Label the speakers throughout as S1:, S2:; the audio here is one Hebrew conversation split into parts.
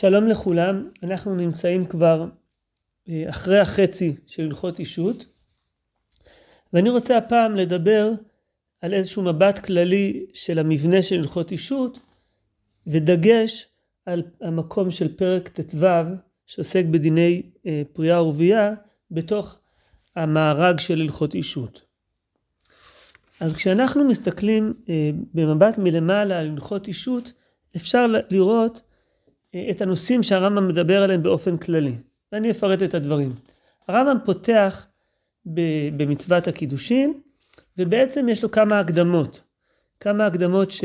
S1: שלום לכולם, אנחנו נמצאים כבר אה, אחרי החצי של הלכות אישות ואני רוצה הפעם לדבר על איזשהו מבט כללי של המבנה של הלכות אישות ודגש על המקום של פרק ט"ו שעוסק בדיני אה, פריאה ורבייה בתוך המארג של הלכות אישות. אז כשאנחנו מסתכלים אה, במבט מלמעלה על הלכות אישות אפשר לראות את הנושאים שהרמב"ם מדבר עליהם באופן כללי, ואני אפרט את הדברים. הרמב"ם פותח במצוות הקידושין, ובעצם יש לו כמה הקדמות, כמה הקדמות ש,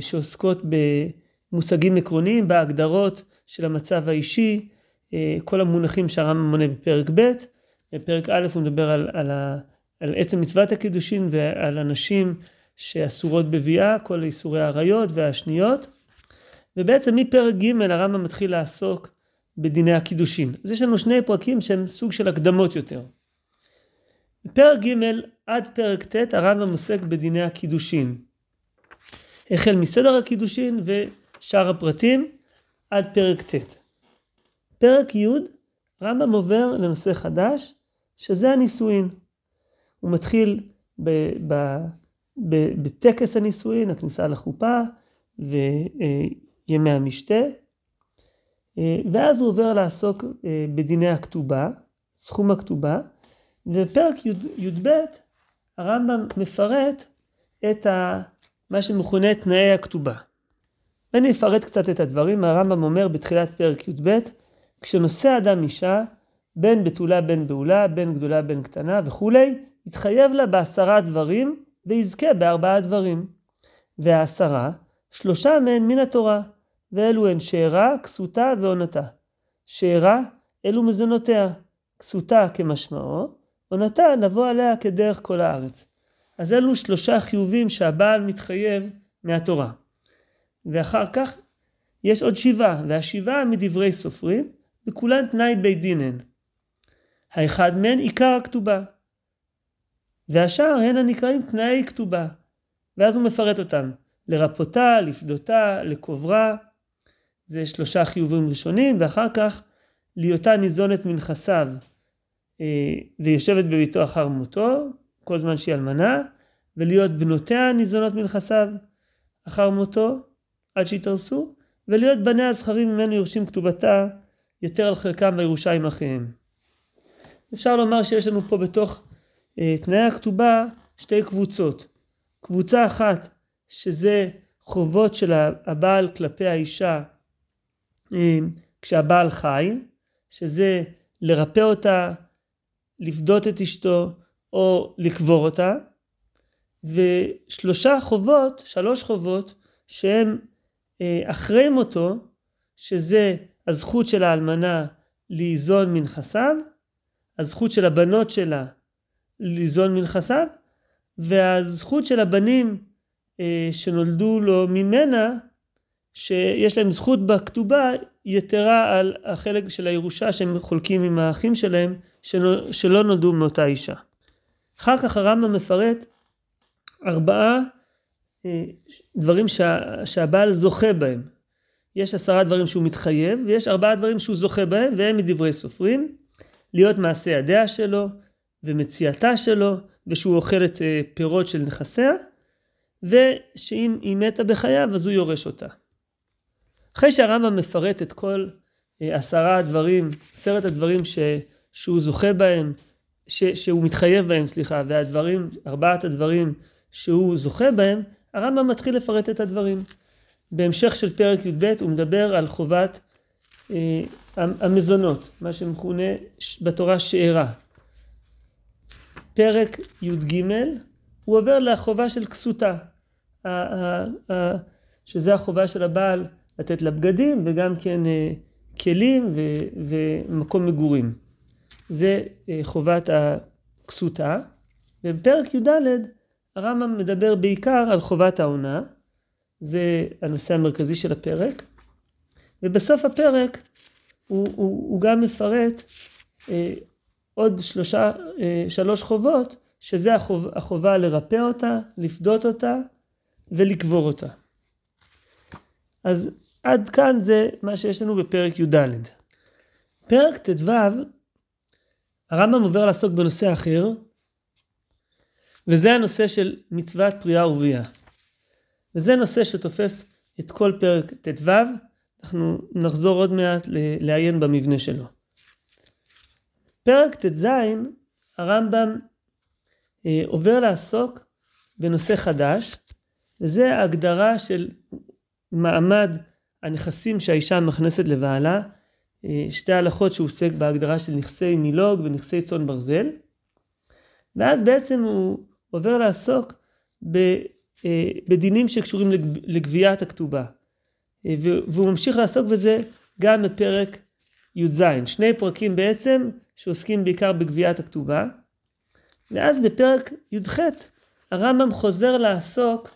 S1: שעוסקות במושגים עקרוניים, בהגדרות של המצב האישי, כל המונחים שהרמב"ם מונה בפרק ב', בפרק א' הוא מדבר על, על, ה, על עצם מצוות הקידושין ועל הנשים שאסורות בביאה, כל איסורי העריות והשניות. ובעצם מפרק ג' הרמב"ם מתחיל לעסוק בדיני הקידושין. אז יש לנו שני פרקים שהם סוג של הקדמות יותר. בפרק ג' עד פרק ט' הרמב"ם עוסק בדיני הקידושין. החל מסדר הקידושין ושאר הפרטים עד פרק ט'. פרק י' הרמב"ם עובר לנושא חדש שזה הנישואין. הוא מתחיל בטקס הנישואין, הכניסה לחופה, ו... ימי המשתה, אה, ואז הוא עובר לעסוק אה, בדיני הכתובה, סכום הכתובה, ובפרק י"ב הרמב"ם מפרט את ה, מה שמכונה תנאי הכתובה. ואני אפרט קצת את הדברים, הרמב"ם אומר בתחילת פרק י"ב, כשנושא אדם אישה, בין בתולה בין בעולה, בין גדולה בין קטנה וכולי, יתחייב לה בעשרה דברים ויזכה בארבעה דברים. והעשרה, שלושה מהם מן התורה, ואלו הן שארה, כסותה ועונתה. שארה, אלו מזונותיה. כסותה כמשמעו, עונתה נבוא עליה כדרך כל הארץ. אז אלו שלושה חיובים שהבעל מתחייב מהתורה. ואחר כך יש עוד שבעה, והשבעה מדברי סופרים, וכולן תנאי בית דין הן. האחד מהן עיקר הכתובה, והשאר הן הנקראים תנאי כתובה. ואז הוא מפרט אותם, לרפותה, לפדותה, לקוברה, זה שלושה חיובים ראשונים, ואחר כך להיותה ניזונת מנכסיו אה, ויושבת בביתו אחר מותו, כל זמן שהיא אלמנה, ולהיות בנותיה ניזונות מנכסיו אחר מותו, עד שיתארסו, ולהיות בניה הזכרים ממנו יורשים כתובתה יתר על חלקם בירושה עם אחיהם. אפשר לומר שיש לנו פה בתוך אה, תנאי הכתובה שתי קבוצות. קבוצה אחת שזה חובות של הבעל כלפי האישה כשהבעל חי, שזה לרפא אותה, לפדות את אשתו או לקבור אותה, ושלושה חובות, שלוש חובות, שהם אה, אחרי מותו, שזה הזכות של האלמנה ליזון מנכסיו, הזכות של הבנות שלה ליזון מנכסיו, והזכות של הבנים אה, שנולדו לו ממנה שיש להם זכות בכתובה יתרה על החלק של הירושה שהם חולקים עם האחים שלהם שלא, נולדו מאותה אישה. אחר כך הרמב"ם מפרט ארבעה אה, דברים שה, שהבעל זוכה בהם. יש עשרה דברים שהוא מתחייב ויש ארבעה דברים שהוא זוכה בהם והם מדברי סופרים. להיות מעשה ידיה שלו ומציאתה שלו ושהוא אוכל את אה, פירות של נכסיה ושאם היא מתה בחייו אז הוא יורש אותה. אחרי שהרמב"ם מפרט את כל אה, עשרה הדברים, עשרת הדברים ש, שהוא זוכה בהם, ש, שהוא מתחייב בהם, סליחה, והדברים, ארבעת הדברים שהוא זוכה בהם, הרמב"ם מתחיל לפרט את הדברים. בהמשך של פרק י"ב הוא מדבר על חובת אה, המזונות, מה שמכונה בתורה שארה. פרק י"ג הוא עובר לחובה של כסותה, שזה החובה של הבעל לתת לה בגדים וגם כן אה, כלים ו, ומקום מגורים. זה אה, חובת הכסותה. ובפרק י"ד הרמב"ם מדבר בעיקר על חובת העונה, זה הנושא המרכזי של הפרק. ובסוף הפרק הוא, הוא, הוא גם מפרט אה, עוד שלושה, אה, שלוש חובות, שזה החוב, החובה לרפא אותה, לפדות אותה ולקבור אותה. אז עד כאן זה מה שיש לנו בפרק י"ד. פרק ט"ו, הרמב"ם עובר לעסוק בנושא אחר, וזה הנושא של מצוות פריאה ורבייה. וזה נושא שתופס את כל פרק ט"ו, אנחנו נחזור עוד מעט לעיין במבנה שלו. פרק ט"ז, הרמב"ם אה, עובר לעסוק בנושא חדש, וזה ההגדרה של מעמד הנכסים שהאישה מכנסת לבעלה, אה, שתי הלכות שהוא עוסק בהגדרה של נכסי מילוג ונכסי צאן ברזל, ואז בעצם הוא עובר לעסוק אה, בדינים שקשורים לגביית הכתובה. אה, והוא ממשיך לעסוק בזה גם בפרק י"ז, שני פרקים בעצם שעוסקים בעיקר בגביית הכתובה. ואז בפרק י"ח הרמב"ם חוזר לעסוק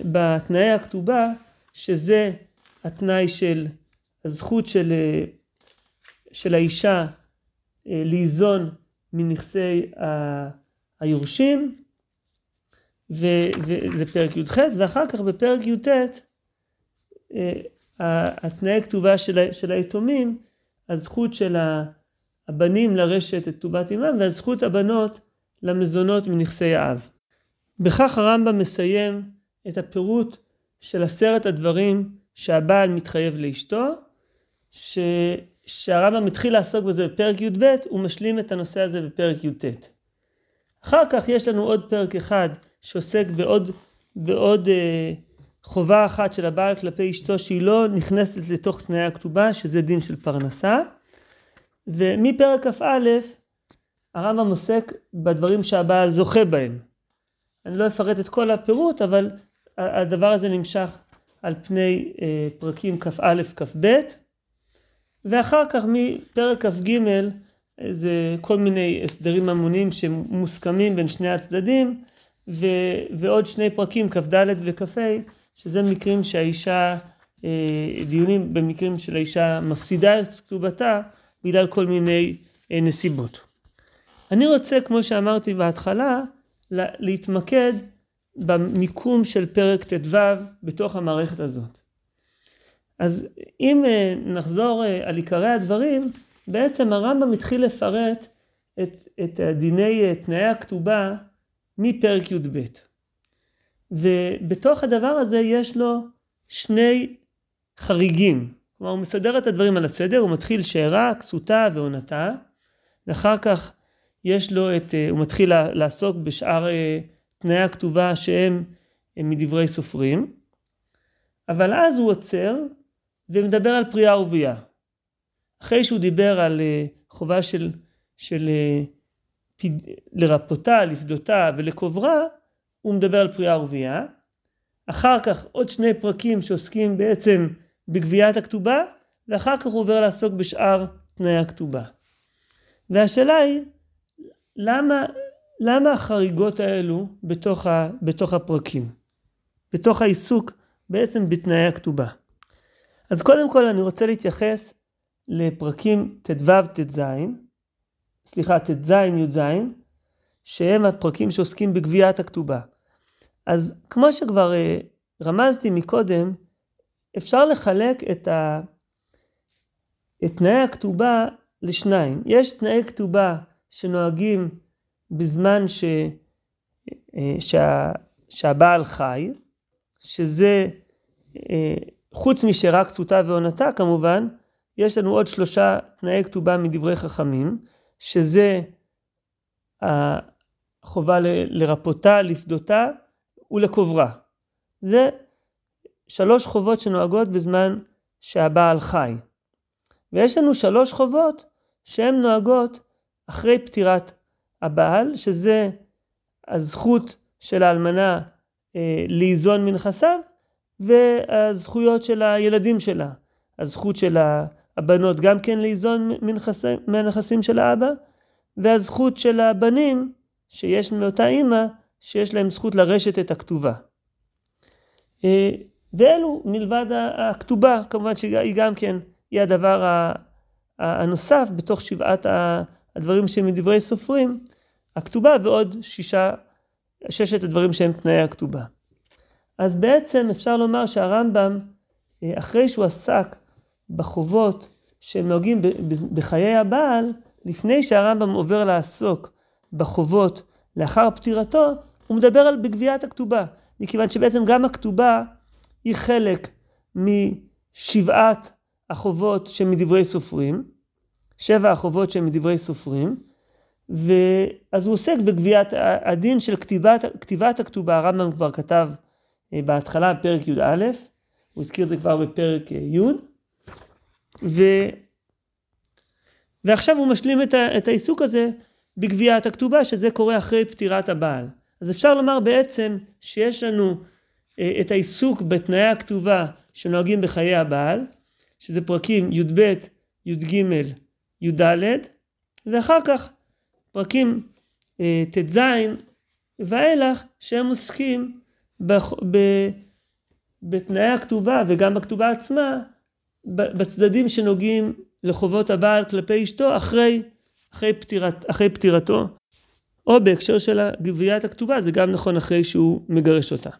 S1: בתנאי הכתובה, שזה התנאי של הזכות של, אה, של האישה אה, ליזון מנכסי היורשים, וזה פרק י"ח, ואחר כך בפרק י"ט התנאי כתובה של, של היתומים, הזכות של הבנים לרשת את כתובת אמם והזכות הבנות למזונות מנכסי האב. בכך הרמב"ם מסיים את הפירוט של עשרת הדברים שהבעל מתחייב לאשתו, ש... שהרמב"ם התחיל לעסוק בזה בפרק י"ב, הוא משלים את הנושא הזה בפרק י"ט. אחר כך יש לנו עוד פרק אחד שעוסק בעוד, בעוד אה, חובה אחת של הבעל כלפי אשתו שהיא לא נכנסת לתוך תנאי הכתובה, שזה דין של פרנסה. ומפרק כ"א הרמב"ם עוסק בדברים שהבעל זוכה בהם. אני לא אפרט את כל הפירוט, אבל הדבר הזה נמשך על פני אה, פרקים כ"א, כ"ב, ואחר כך מפרק כ"ג זה כל מיני הסדרים ממונים שמוסכמים בין שני הצדדים, ו, ועוד שני פרקים, כ"ד וכ"ה, שזה מקרים שהאישה, אה, דיונים במקרים של האישה מפסידה את כתובתה בגלל כל מיני אה, נסיבות. אני רוצה, כמו שאמרתי בהתחלה, להתמקד במיקום של פרק ט"ו בתוך המערכת הזאת. אז אם אה, נחזור אה, על עיקרי הדברים, בעצם הרמב"ם התחיל לפרט את, את דיני אה, תנאי הכתובה מפרק י"ב. ובתוך הדבר הזה יש לו שני חריגים. כלומר, הוא מסדר את הדברים על הסדר, הוא מתחיל שארה, כסותה ועונתה, ואחר כך יש לו את, הוא מתחיל לעסוק בשאר תנאי הכתובה שהם מדברי סופרים, אבל אז הוא עוצר ומדבר על פריאה ורבייה. אחרי שהוא דיבר על אה, חובה של, של אה, פד... לרפותה, לפדותה ולקוברה, הוא מדבר על פריאה ורבייה. אחר כך עוד שני פרקים שעוסקים בעצם בגביית הכתובה, ואחר כך הוא עובר לעסוק בשאר תנאי הכתובה. והשאלה היא, למה, למה החריגות האלו בתוך, ה, בתוך הפרקים? בתוך העיסוק בעצם בתנאי הכתובה. אז קודם כל אני רוצה להתייחס לפרקים ט"ו ט"ז, סליחה, ט"ז י"ז, שהם הפרקים שעוסקים בגביית הכתובה. אז כמו שכבר uh, רמזתי מקודם, אפשר לחלק את, ה... את תנאי הכתובה לשניים. יש תנאי כתובה שנוהגים בזמן ש... אה, שה... שהבעל חי, שזה אה, חוץ משרק כסותה ועונתה כמובן, יש לנו עוד שלושה תנאי כתובה מדברי חכמים, שזה החובה ל... לרפותה, לפדותה ולקוברה. זה שלוש חובות שנוהגות בזמן שהבעל חי. ויש לנו שלוש חובות שהן נוהגות אחרי פטירת הבעל, שזה הזכות של האלמנה אה, ליזון מנכסיו, והזכויות של הילדים שלה. הזכות של הבנות גם כן ליזון מהנכסים של האבא, והזכות של הבנים שיש מאותה אימא, שיש להם זכות לרשת את הכתובה. אה, ואלו מלבד הכתובה, כמובן שהיא גם כן, היא הדבר הנוסף בתוך שבעת הדברים שמדברי סופרים, הכתובה ועוד שישה, ששת הדברים שהם תנאי הכתובה. אז בעצם אפשר לומר שהרמב"ם אה, אחרי שהוא עסק בחובות שנוהגים בחיי הבעל, לפני שהרמב"ם עובר לעסוק בחובות לאחר פטירתו, הוא מדבר על בגביית הכתובה, מכיוון שבעצם גם הכתובה היא חלק משבעת החובות שמדברי סופרים, שבע החובות שהם מדברי סופרים, ואז הוא עוסק בגביית הדין של כתיבת, כתיבת הכתובה, הרמב"ם כבר כתב אה, בהתחלה בפרק י"א, הוא הזכיר את זה כבר בפרק אה, י', ו... ועכשיו הוא משלים את, ה... את העיסוק הזה בגביית הכתובה, שזה קורה אחרי פטירת הבעל. אז אפשר לומר בעצם שיש לנו אה, את העיסוק בתנאי הכתובה שנוהגים בחיי הבעל, שזה פרקים י"ב, י"ג, י"ד, ואחר כך פרקים אה, ט"ז ואילך, שהם עוסקים בח, ב, בתנאי הכתובה וגם בכתובה עצמה, בצדדים שנוגעים לחובות הבעל כלפי אשתו אחרי, אחרי, פטירת, אחרי פטירתו, או בהקשר של גביית הכתובה, זה גם נכון אחרי שהוא מגרש אותה.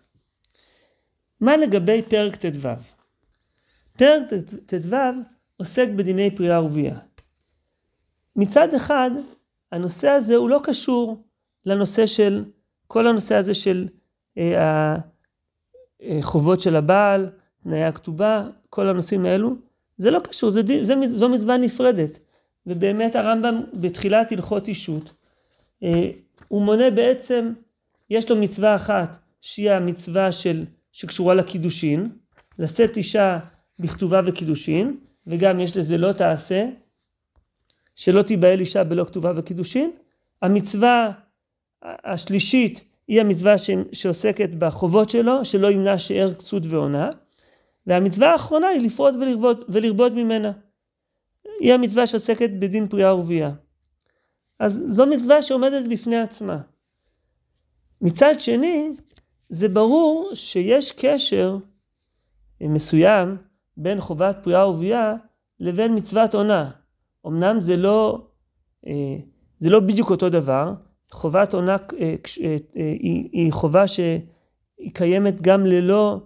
S1: מה לגבי פרק ט"ו? פרק ט"ו עוסק בדיני פריאה ורבייה. מצד אחד, הנושא הזה הוא לא קשור לנושא של, כל הנושא הזה של אה, החובות של הבעל, תנאי הכתובה, כל הנושאים האלו, זה לא קשור, זה, זה, זו מצווה נפרדת. ובאמת הרמב"ם בתחילת הלכות אישות, אה, הוא מונה בעצם, יש לו מצווה אחת, שהיא המצווה של, שקשורה לקידושין, לשאת אישה בכתובה וקידושין, וגם יש לזה לא תעשה, שלא תיבהל אישה בלא כתובה וקידושין. המצווה השלישית היא המצווה ש... שעוסקת בחובות שלו, שלא ימנע שאר כסות ועונה. והמצווה האחרונה היא לפרוט ולרבות, ולרבות ממנה. היא המצווה שעוסקת בדין פריאה ורבייה. אז זו מצווה שעומדת בפני עצמה. מצד שני, זה ברור שיש קשר מסוים בין חובת פריאה ורבייה לבין מצוות עונה. אמנם זה לא, אה, זה לא בדיוק אותו דבר, חובת עונה אה, אה, היא, היא חובה שהיא קיימת גם ללא,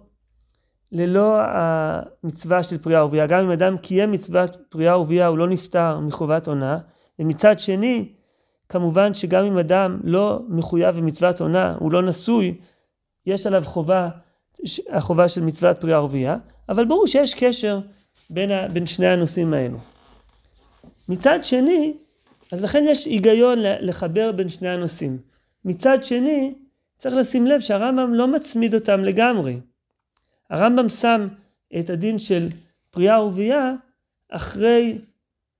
S1: ללא המצווה של פריאה ורבייה. גם אם אדם קיים מצוות פריאה ורבייה הוא לא נפטר מחובת עונה. ומצד שני, כמובן שגם אם אדם לא מחויב במצוות עונה, הוא לא נשוי, יש עליו חובה, החובה של מצוות פריאה ורבייה, אבל ברור שיש קשר בין, ה, בין שני הנושאים האלו. מצד שני, אז לכן יש היגיון לחבר בין שני הנושאים. מצד שני, צריך לשים לב שהרמב"ם לא מצמיד אותם לגמרי. הרמב"ם שם את הדין של פריאה ורבייה אחרי,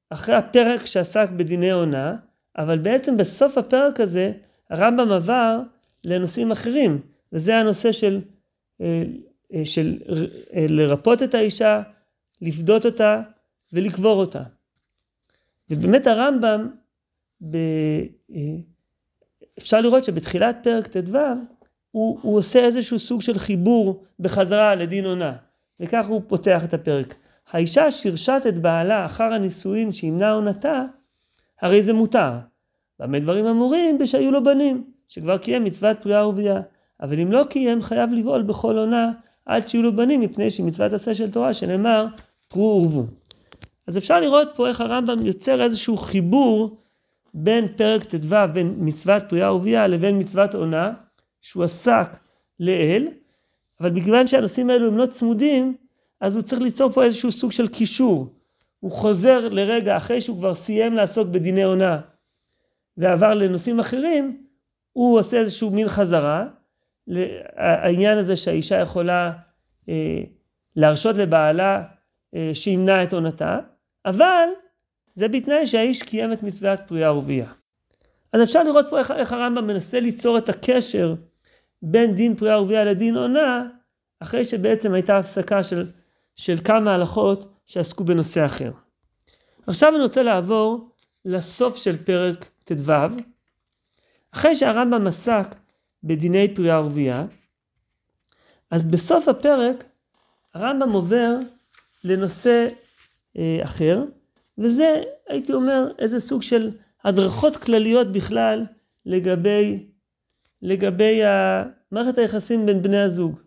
S1: אחרי הפרק שעסק בדיני עונה, אבל בעצם בסוף הפרק הזה הרמב"ם עבר לנושאים אחרים, וזה הנושא של, אה, אה, של אה, לרפות את האישה, לפדות אותה ולקבור אותה. ובאמת הרמב"ם, ב... אפשר לראות שבתחילת פרק ט"ו הוא, הוא עושה איזשהו סוג של חיבור בחזרה לדין עונה, וכך הוא פותח את הפרק. האישה שירשת את בעלה אחר הנישואין שימנע עונתה, הרי זה מותר. במה דברים אמורים? בשהיו לו בנים, שכבר קיים מצוות פריאה ורבייה. אבל אם לא קיים, חייב לבעול בכל עונה עד שיהיו לו בנים, מפני שמצוות עשה של תורה, שנאמר, פרו ורבו. אז אפשר לראות פה איך הרמב"ם יוצר איזשהו חיבור בין פרק ט"ו, בין מצוות פריאה ורבייה לבין מצוות עונה, שהוא עסק לאל, אבל מכיוון שהנושאים האלו הם לא צמודים, אז הוא צריך ליצור פה איזשהו סוג של קישור. הוא חוזר לרגע אחרי שהוא כבר סיים לעסוק בדיני עונה ועבר לנושאים אחרים, הוא עושה איזשהו מין חזרה. העניין הזה שהאישה יכולה אה, להרשות לבעלה אה, שימנע את עונתה, אבל זה בתנאי שהאיש קיים את מצוות פריאה ורבייה. אז אפשר לראות פה איך, איך הרמב"ם מנסה ליצור את הקשר בין דין פריאה ורבייה לדין עונה, אחרי שבעצם הייתה הפסקה של, של כמה הלכות שעסקו בנושא אחר. עכשיו אני רוצה לעבור לסוף של פרק ט"ו. אחרי שהרמב"ם עסק בדיני פריאה ורבייה, אז בסוף הפרק הרמב"ם עובר לנושא אחר, וזה, הייתי אומר, איזה סוג של הדרכות כלליות בכלל לגבי, לגבי מערכת היחסים בין בני הזוג.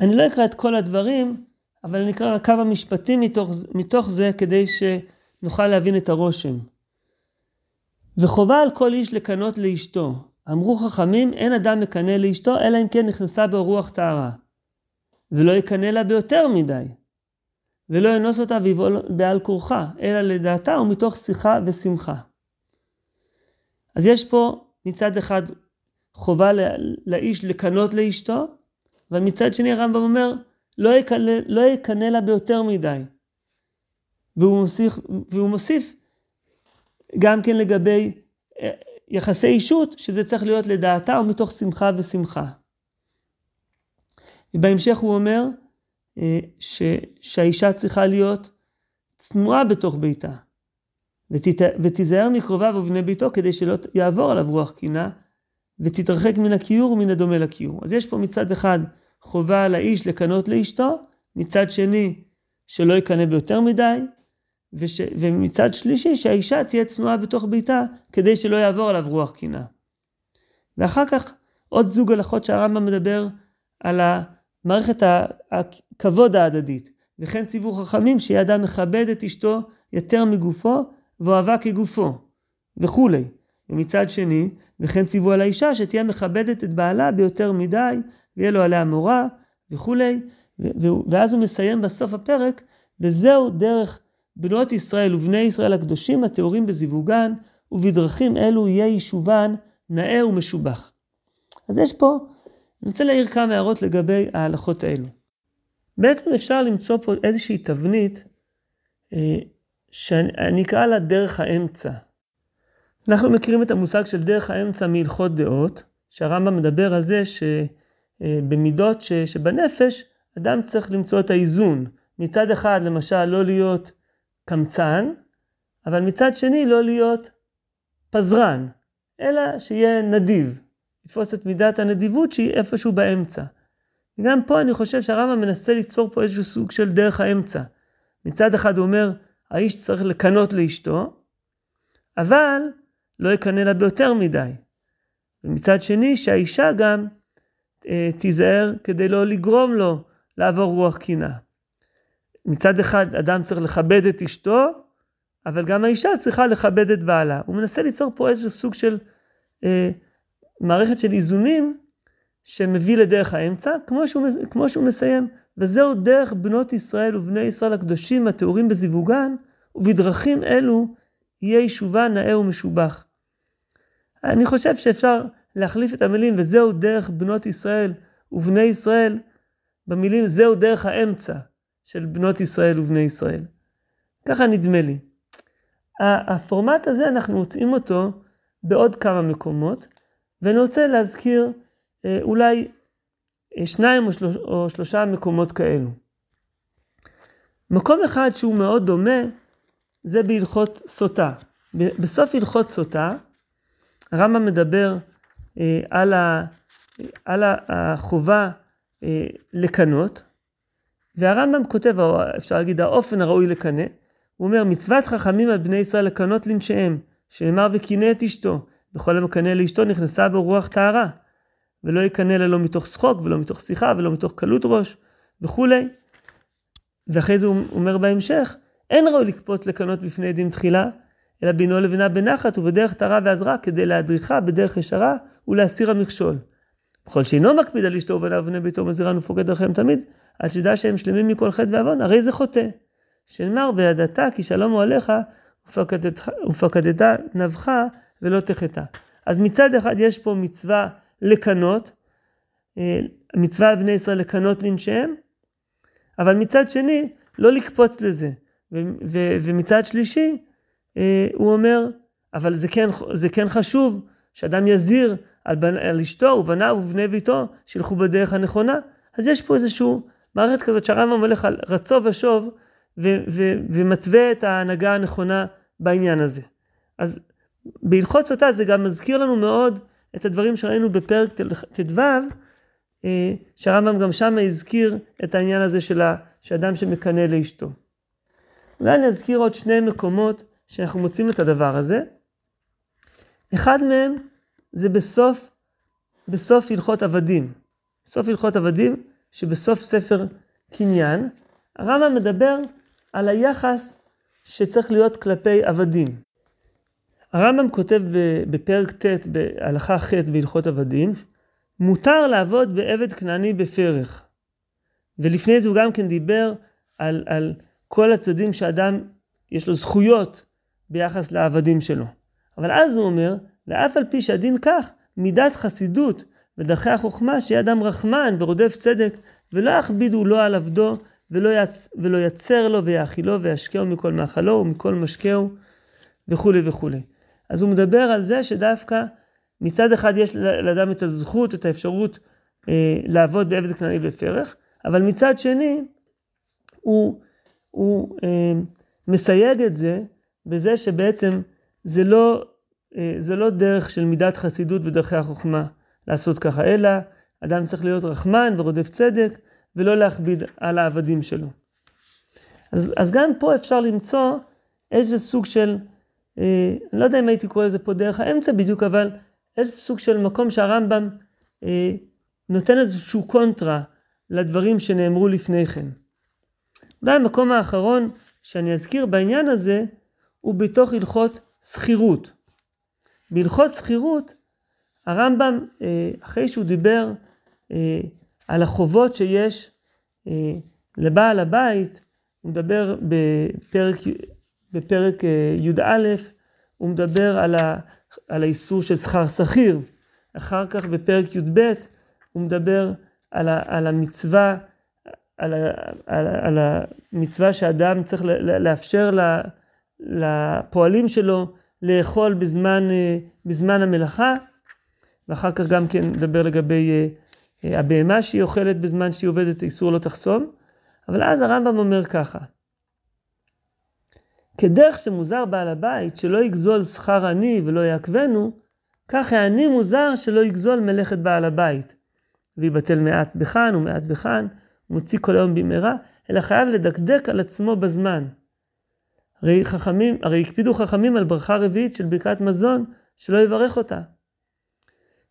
S1: אני לא אקרא את כל הדברים, אבל אני אקרא רק כמה משפטים מתוך, מתוך זה כדי שנוכל להבין את הרושם. וחובה על כל איש לקנות לאשתו. אמרו חכמים, אין אדם מקנא לאשתו, אלא אם כן נכנסה בו רוח טהרה. ולא יקנא לה ביותר מדי. ולא ינוס אותה ויבעול בעל כורחה, אלא לדעתה ומתוך שיחה ושמחה. אז יש פה מצד אחד חובה לאיש לקנות לאשתו, אבל מצד שני הרמב"ם אומר, לא יקנא, לא יקנא לה ביותר מדי. והוא מוסיף, והוא מוסיף גם כן לגבי אה, יחסי אישות, שזה צריך להיות לדעתה ומתוך שמחה ושמחה. ובהמשך הוא אומר ש, שהאישה צריכה להיות צנועה בתוך ביתה, ותת, ותיזהר מקרוביו ובני ביתו כדי שלא יעבור עליו רוח קינה, ותתרחק מן הכיור ומן הדומה לכיור. אז יש פה מצד אחד חובה על האיש לקנות לאשתו, מצד שני שלא יקנא ביותר מדי, וש... ומצד שלישי שהאישה תהיה צנועה בתוך ביתה כדי שלא יעבור עליו רוח קינה. ואחר כך עוד זוג הלכות שהרמב"ם מדבר על מערכת הכבוד ההדדית. וכן ציוו חכמים שיהיה אדם מכבד את אשתו יותר מגופו ואוהבה כגופו וכולי. ומצד שני, וכן ציוו על האישה שתהיה מכבדת את בעלה ביותר מדי ויהיה לו עליה מורה וכולי. ואז הוא מסיים בסוף הפרק, וזהו דרך בנות ישראל ובני ישראל הקדושים הטהורים בזיווגן, ובדרכים אלו יהיה יישובן נאה ומשובח. אז יש פה, אני רוצה להעיר כמה הערות לגבי ההלכות האלו. בעצם אפשר למצוא פה איזושהי תבנית, אה, שאני אקרא לה דרך האמצע. אנחנו מכירים את המושג של דרך האמצע מהלכות דעות, שהרמב"ם מדבר על זה שבמידות אה, שבנפש, אדם צריך למצוא את האיזון. מצד אחד, למשל, לא להיות קמצן, אבל מצד שני לא להיות פזרן, אלא שיהיה נדיב, לתפוס את מידת הנדיבות שהיא איפשהו באמצע. וגם פה אני חושב שהרמב"ם מנסה ליצור פה איזשהו סוג של דרך האמצע. מצד אחד הוא אומר, האיש צריך לקנות לאשתו, אבל לא יקנא לה ביותר מדי. ומצד שני, שהאישה גם אה, תיזהר כדי לא לגרום לו לעבור רוח קינה. מצד אחד אדם צריך לכבד את אשתו, אבל גם האישה צריכה לכבד את בעלה. הוא מנסה ליצור פה איזשהו סוג של אה, מערכת של איזונים שמביא לדרך האמצע, כמו שהוא, כמו שהוא מסיים. וזהו דרך בנות ישראל ובני ישראל הקדושים הטהורים בזיווגן, ובדרכים אלו יהיה יישובה נאה ומשובח. אני חושב שאפשר להחליף את המילים וזהו דרך בנות ישראל ובני ישראל במילים זהו דרך האמצע. של בנות ישראל ובני ישראל. ככה נדמה לי. הפורמט הזה, אנחנו מוצאים אותו בעוד כמה מקומות, ואני רוצה להזכיר אה, אולי אה, שניים או, שלוש, או שלושה מקומות כאלו. מקום אחד שהוא מאוד דומה, זה בהלכות סוטה. בסוף הלכות סוטה, הרמב"ם מדבר אה, על, ה, על החובה אה, לקנות, והרמב"ם כותב, או אפשר להגיד האופן הראוי לקנא, הוא אומר, מצוות חכמים על בני ישראל לקנות לנשיהם, שנאמר וקינא את אשתו, וכל המקנא לאשתו נכנסה בו רוח טהרה, ולא יקנא לה לא מתוך שחוק, ולא מתוך שיחה, ולא מתוך קלות ראש, וכולי. ואחרי זה הוא אומר בהמשך, אין ראוי לקפוץ לקנות בפני עדים תחילה, אלא בינו לבינה בנחת ובדרך טהרה ועזרה, כדי להדריכה בדרך ישרה ולהסיר המכשול. וכל שאינו מקפיד על אשתו ובניו ובני ביתו מזירן ופוקד דרכיהם תמיד, עד שידע שהם שלמים מכל חטא ועוון, הרי זה חוטא. שנאמר, וידעת כי שלום הוא עליך, ופקדת נבך ולא תחטא. אז מצד אחד יש פה מצווה לקנות, אה, מצווה על בני ישראל לקנות לנשיהם, אבל מצד שני, לא לקפוץ לזה. ומצד שלישי, אה, הוא אומר, אבל זה כן, זה כן חשוב שאדם יזהיר על, בנ... על אשתו ובניו ובני ביתו, שילכו בדרך הנכונה. אז יש פה איזשהו מערכת כזאת שהרמב"ם הולך על רצו ושוב, ו- ו- ומתווה את ההנהגה הנכונה בעניין הזה. אז בהלכות סוטה זה גם מזכיר לנו מאוד את הדברים שראינו בפרק ט"ו, אה, שהרמב"ם גם שם הזכיר את העניין הזה של אדם שמקנא לאשתו. אולי אני אזכיר עוד שני מקומות שאנחנו מוצאים את הדבר הזה. אחד מהם זה בסוף, בסוף הלכות עבדים. בסוף הלכות עבדים, שבסוף ספר קניין, הרמב"ם מדבר על היחס שצריך להיות כלפי עבדים. הרמב"ם כותב בפרק ט' בהלכה ח' בהלכות עבדים, מותר לעבוד בעבד כנעני בפרך. ולפני זה הוא גם כן דיבר על, על כל הצדדים שאדם יש לו זכויות ביחס לעבדים שלו. אבל אז הוא אומר, ואף על פי שהדין כך, מידת חסידות ודרכי החוכמה, שיהיה אדם רחמן ורודף צדק, ולא יכבידו לא על עבדו, ולא, יצ... ולא יצר לו ויאכילו וישקהו מכל מאכלו ומכל משקהו, וכולי וכולי. אז הוא מדבר על זה שדווקא מצד אחד יש לאדם את הזכות, את האפשרות אה, לעבוד בעבד כנעני בפרך, אבל מצד שני, הוא, הוא אה, מסייג את זה בזה שבעצם זה לא, אה, זה לא דרך של מידת חסידות ודרכי החוכמה לעשות ככה, אלא אדם צריך להיות רחמן ורודף צדק, ולא להכביד על העבדים שלו. אז, אז גם פה אפשר למצוא איזה סוג של, אה, אני לא יודע אם הייתי קורא לזה פה דרך האמצע בדיוק, אבל איזה סוג של מקום שהרמב"ם אה, נותן איזשהו קונטרה לדברים שנאמרו לפני כן. אולי המקום האחרון שאני אזכיר בעניין הזה, הוא בתוך הלכות שכירות. בהלכות שכירות, הרמב"ם, אה, אחרי שהוא דיבר אה, על החובות שיש אה, לבעל הבית, הוא מדבר בפרק, בפרק י"א, הוא מדבר על, ה, על האיסור של שכר שכיר. אחר כך בפרק י"ב הוא מדבר על, ה, על המצווה, על, ה, על, על המצווה שאדם צריך לאפשר לפועלים שלו לאכול בזמן, אה, בזמן המלאכה, ואחר כך גם כן נדבר לגבי אה, אה, הבהמה שהיא אוכלת בזמן שהיא עובדת, איסור לא תחסום. אבל אז הרמב"ם אומר ככה, כדרך שמוזר בעל הבית שלא יגזול שכר עני ולא יעכבנו, כך העני מוזר שלא יגזול מלאכת בעל הבית. ויבטל מעט בכאן ומעט בכאן, ומוציא כל היום במהרה, אלא חייב לדקדק על עצמו בזמן. הרי חכמים, הרי הקפידו חכמים על ברכה רביעית של ברכת מזון, שלא יברך אותה.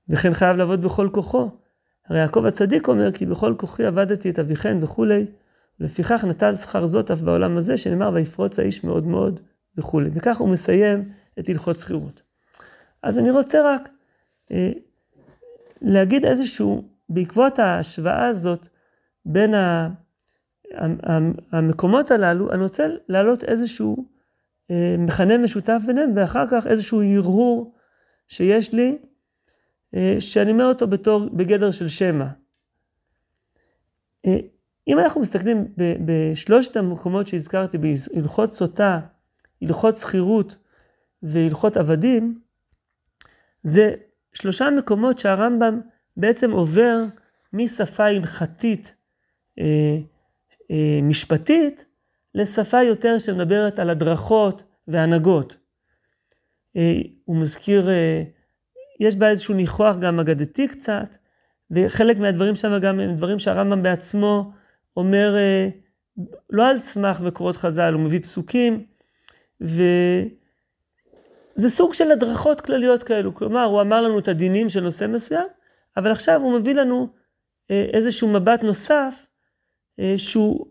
S1: וכן חייב לעבוד בכל כוחו. הרי יעקב הצדיק אומר כי בכל כוחי עבדתי את אביכן וכולי, ולפיכך נטל שכר זאת אף בעולם הזה, שנאמר ויפרוץ האיש מאוד מאוד וכולי. וכך הוא מסיים את הלכות שכירות. אז אני רוצה רק אה, להגיד איזשהו, בעקבות ההשוואה הזאת בין ה, המקומות הללו, אני רוצה להעלות איזשהו אה, מכנה משותף ביניהם, ואחר כך איזשהו הרהור שיש לי, אה, שאני אומר אותו בתור, בגדר של שמע. אם אנחנו מסתכלים בשלושת המקומות שהזכרתי, בהלכות סוטה, הלכות שכירות והלכות עבדים, זה שלושה מקומות שהרמב"ם בעצם עובר משפה הלכתית אה, אה, משפטית לשפה יותר שמדברת על הדרכות והנהגות. אה, הוא מזכיר, אה, יש בה איזשהו ניחוח גם אגדתי קצת, וחלק מהדברים שם גם הם דברים שהרמב"ם בעצמו אומר, אה, לא על סמך מקורות חז"ל, הוא מביא פסוקים, וזה סוג של הדרכות כלליות כאלו. כלומר, הוא אמר לנו את הדינים של נושא מסוים, אבל עכשיו הוא מביא לנו איזשהו מבט נוסף, שהוא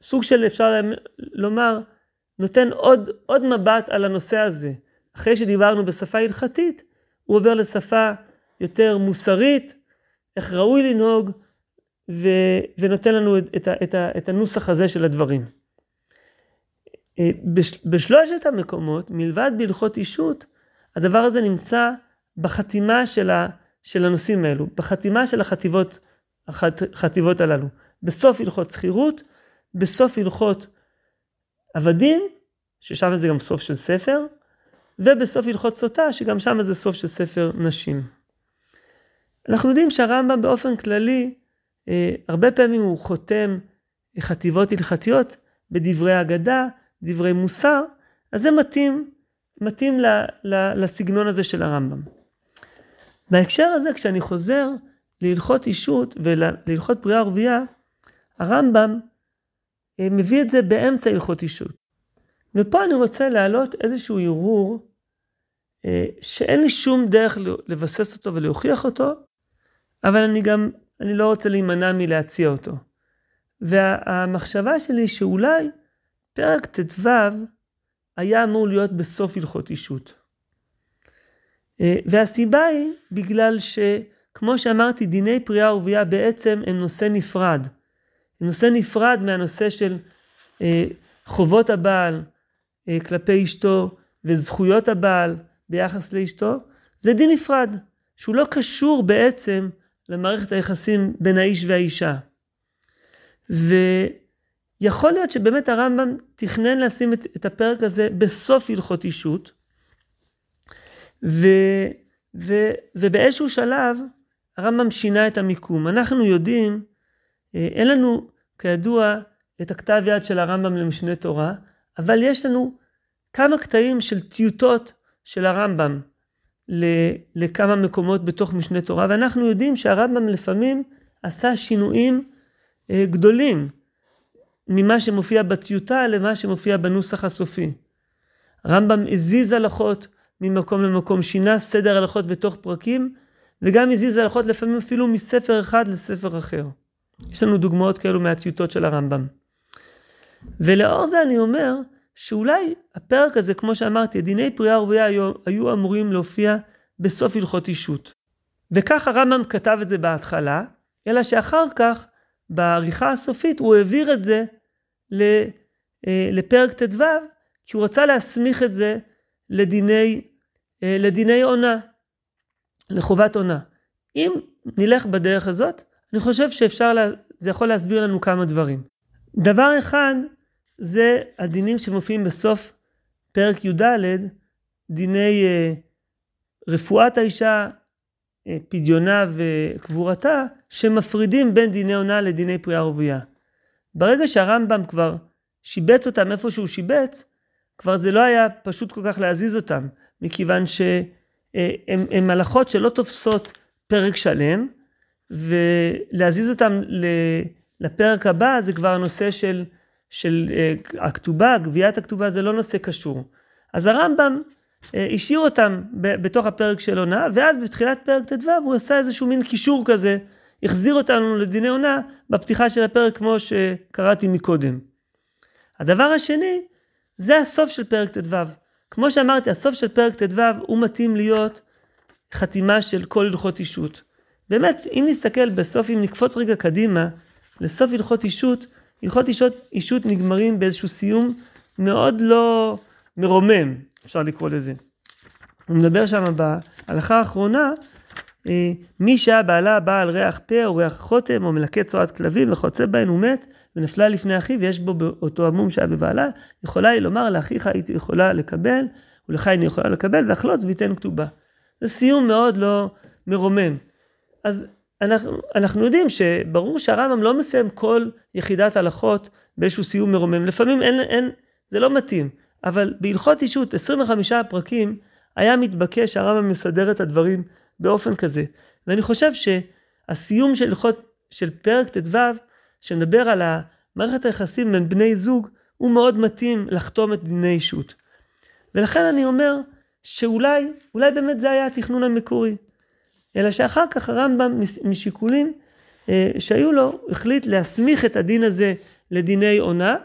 S1: סוג של, אפשר לומר, נותן עוד, עוד מבט על הנושא הזה. אחרי שדיברנו בשפה הלכתית, הוא עובר לשפה יותר מוסרית, איך ראוי לנהוג, ו, ונותן לנו את, את, את, את הנוסח הזה של הדברים. אה, בשלושת המקומות, מלבד בהלכות אישות, הדבר הזה נמצא בחתימה של, ה, של הנושאים האלו, בחתימה של החטיבות, החטיבות הללו. בסוף הלכות שכירות, בסוף הלכות עבדים, ששם זה גם סוף של ספר, ובסוף הלכות סוטה, שגם שם זה סוף של ספר נשים. אנחנו יודעים שהרמב"ם באופן כללי, הרבה פעמים הוא חותם חטיבות הלכתיות בדברי אגדה, דברי מוסר, אז זה מתאים, מתאים ל, ל, לסגנון הזה של הרמב"ם. בהקשר הזה, כשאני חוזר להלכות אישות ולהלכות פריאה ורבייה, הרמב"ם אה, מביא את זה באמצע הלכות אישות. ופה אני רוצה להעלות איזשהו ערעור אה, שאין לי שום דרך לבסס אותו ולהוכיח אותו, אבל אני גם, אני לא רוצה להימנע מלהציע אותו. והמחשבה שלי שאולי פרק ט"ו היה אמור להיות בסוף הלכות אישות. אה, והסיבה היא בגלל שכמו שאמרתי, דיני פריאה ורבייה בעצם הם נושא נפרד. הם נושא נפרד מהנושא של אה, חובות הבעל אה, כלפי אשתו וזכויות הבעל ביחס לאשתו. זה דין נפרד, שהוא לא קשור בעצם למערכת היחסים בין האיש והאישה. ויכול להיות שבאמת הרמב"ם תכנן לשים את, את הפרק הזה בסוף הלכות אישות, ו, ו, ובאיזשהו שלב הרמב"ם שינה את המיקום. אנחנו יודעים, אה, אין לנו כידוע את הכתב יד של הרמב"ם למשנה תורה, אבל יש לנו כמה קטעים של טיוטות של הרמב"ם לכמה מקומות בתוך משנה תורה, ואנחנו יודעים שהרמב"ם לפעמים עשה שינויים אה, גדולים ממה שמופיע בטיוטה למה שמופיע בנוסח הסופי. הרמב"ם הזיז הלכות ממקום למקום, שינה סדר הלכות בתוך פרקים, וגם הזיז הלכות לפעמים אפילו מספר אחד לספר אחר. יש לנו דוגמאות כאלו מהטיוטות של הרמב"ם. ולאור זה אני אומר, שאולי הפרק הזה, כמו שאמרתי, דיני פריאה ורבייה היו, היו אמורים להופיע בסוף הלכות אישות. וכך הרמב"ם כתב את זה בהתחלה, אלא שאחר כך, בעריכה הסופית, הוא העביר את זה אה, לפרק ט"ו, כי הוא רצה להסמיך את זה לדיני, אה, לדיני עונה, לחובת עונה. אם נלך בדרך הזאת, אני חושב שאפשר, לה, זה יכול להסביר לנו כמה דברים. דבר אחד, זה הדינים שמופיעים בסוף פרק י"ד, דיני אה, רפואת האישה, אה, פדיונה וקבורתה, שמפרידים בין דיני עונה לדיני פריאה ורבייה. ברגע שהרמב"ם כבר שיבץ אותם איפה שהוא שיבץ, כבר זה לא היה פשוט כל כך להזיז אותם, מכיוון שהן אה, הלכות שלא תופסות פרק שלם, ולהזיז אותם לפרק הבא זה כבר הנושא של של uh, הכתובה, גביית הכתובה זה לא נושא קשור. אז הרמב"ם uh, השאיר אותם בתוך הפרק של עונה, ואז בתחילת פרק ט"ו הוא עשה איזשהו מין קישור כזה, החזיר אותנו לדיני עונה בפתיחה של הפרק כמו שקראתי מקודם. הדבר השני, זה הסוף של פרק ט"ו. כמו שאמרתי, הסוף של פרק ט"ו הוא מתאים להיות חתימה של כל הלכות אישות. באמת, אם נסתכל בסוף, אם נקפוץ רגע קדימה, לסוף הלכות אישות, הלכות אישות, אישות נגמרים באיזשהו סיום מאוד לא מרומם, אפשר לקרוא לזה. הוא מדבר שם בהלכה האחרונה, אה, מי שהיה בעלה בעל ריח פה או ריח חותם או מלקט צורת כלבים וחוצה בהן הוא מת ונפלה לפני אחיו ויש בו באותו המום שהיה בבעלה, יכולה היא לומר לאחיך הייתי יכולה לקבל ולך איני יכולה לקבל ואחלוץ וייתן כתובה. זה סיום מאוד לא מרומם. אז אנחנו, אנחנו יודעים שברור שהרמב"ם לא מסיים כל יחידת הלכות באיזשהו סיום מרומם. לפעמים אין, אין, זה לא מתאים. אבל בהלכות אישות, 25 פרקים, היה מתבקש שהרמב"ם מסדר את הדברים באופן כזה. ואני חושב שהסיום של הלכות, של פרק ט"ו, שמדבר על מערכת היחסים בין בני זוג, הוא מאוד מתאים לחתום את דיני אישות. ולכן אני אומר שאולי, אולי באמת זה היה התכנון המקורי. אלא שאחר כך הרמב"ם משיקולים אה, שהיו לו, החליט להסמיך את הדין הזה לדיני עונה,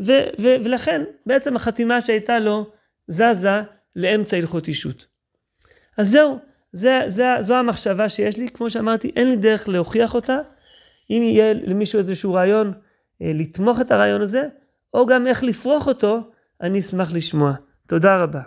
S1: ו- ו- ולכן בעצם החתימה שהייתה לו זזה לאמצע הלכות אישות. אז זהו, זה, זה, זו המחשבה שיש לי, כמו שאמרתי, אין לי דרך להוכיח אותה. אם יהיה למישהו איזשהו רעיון אה, לתמוך את הרעיון הזה, או גם איך לפרוח אותו, אני אשמח לשמוע. תודה רבה.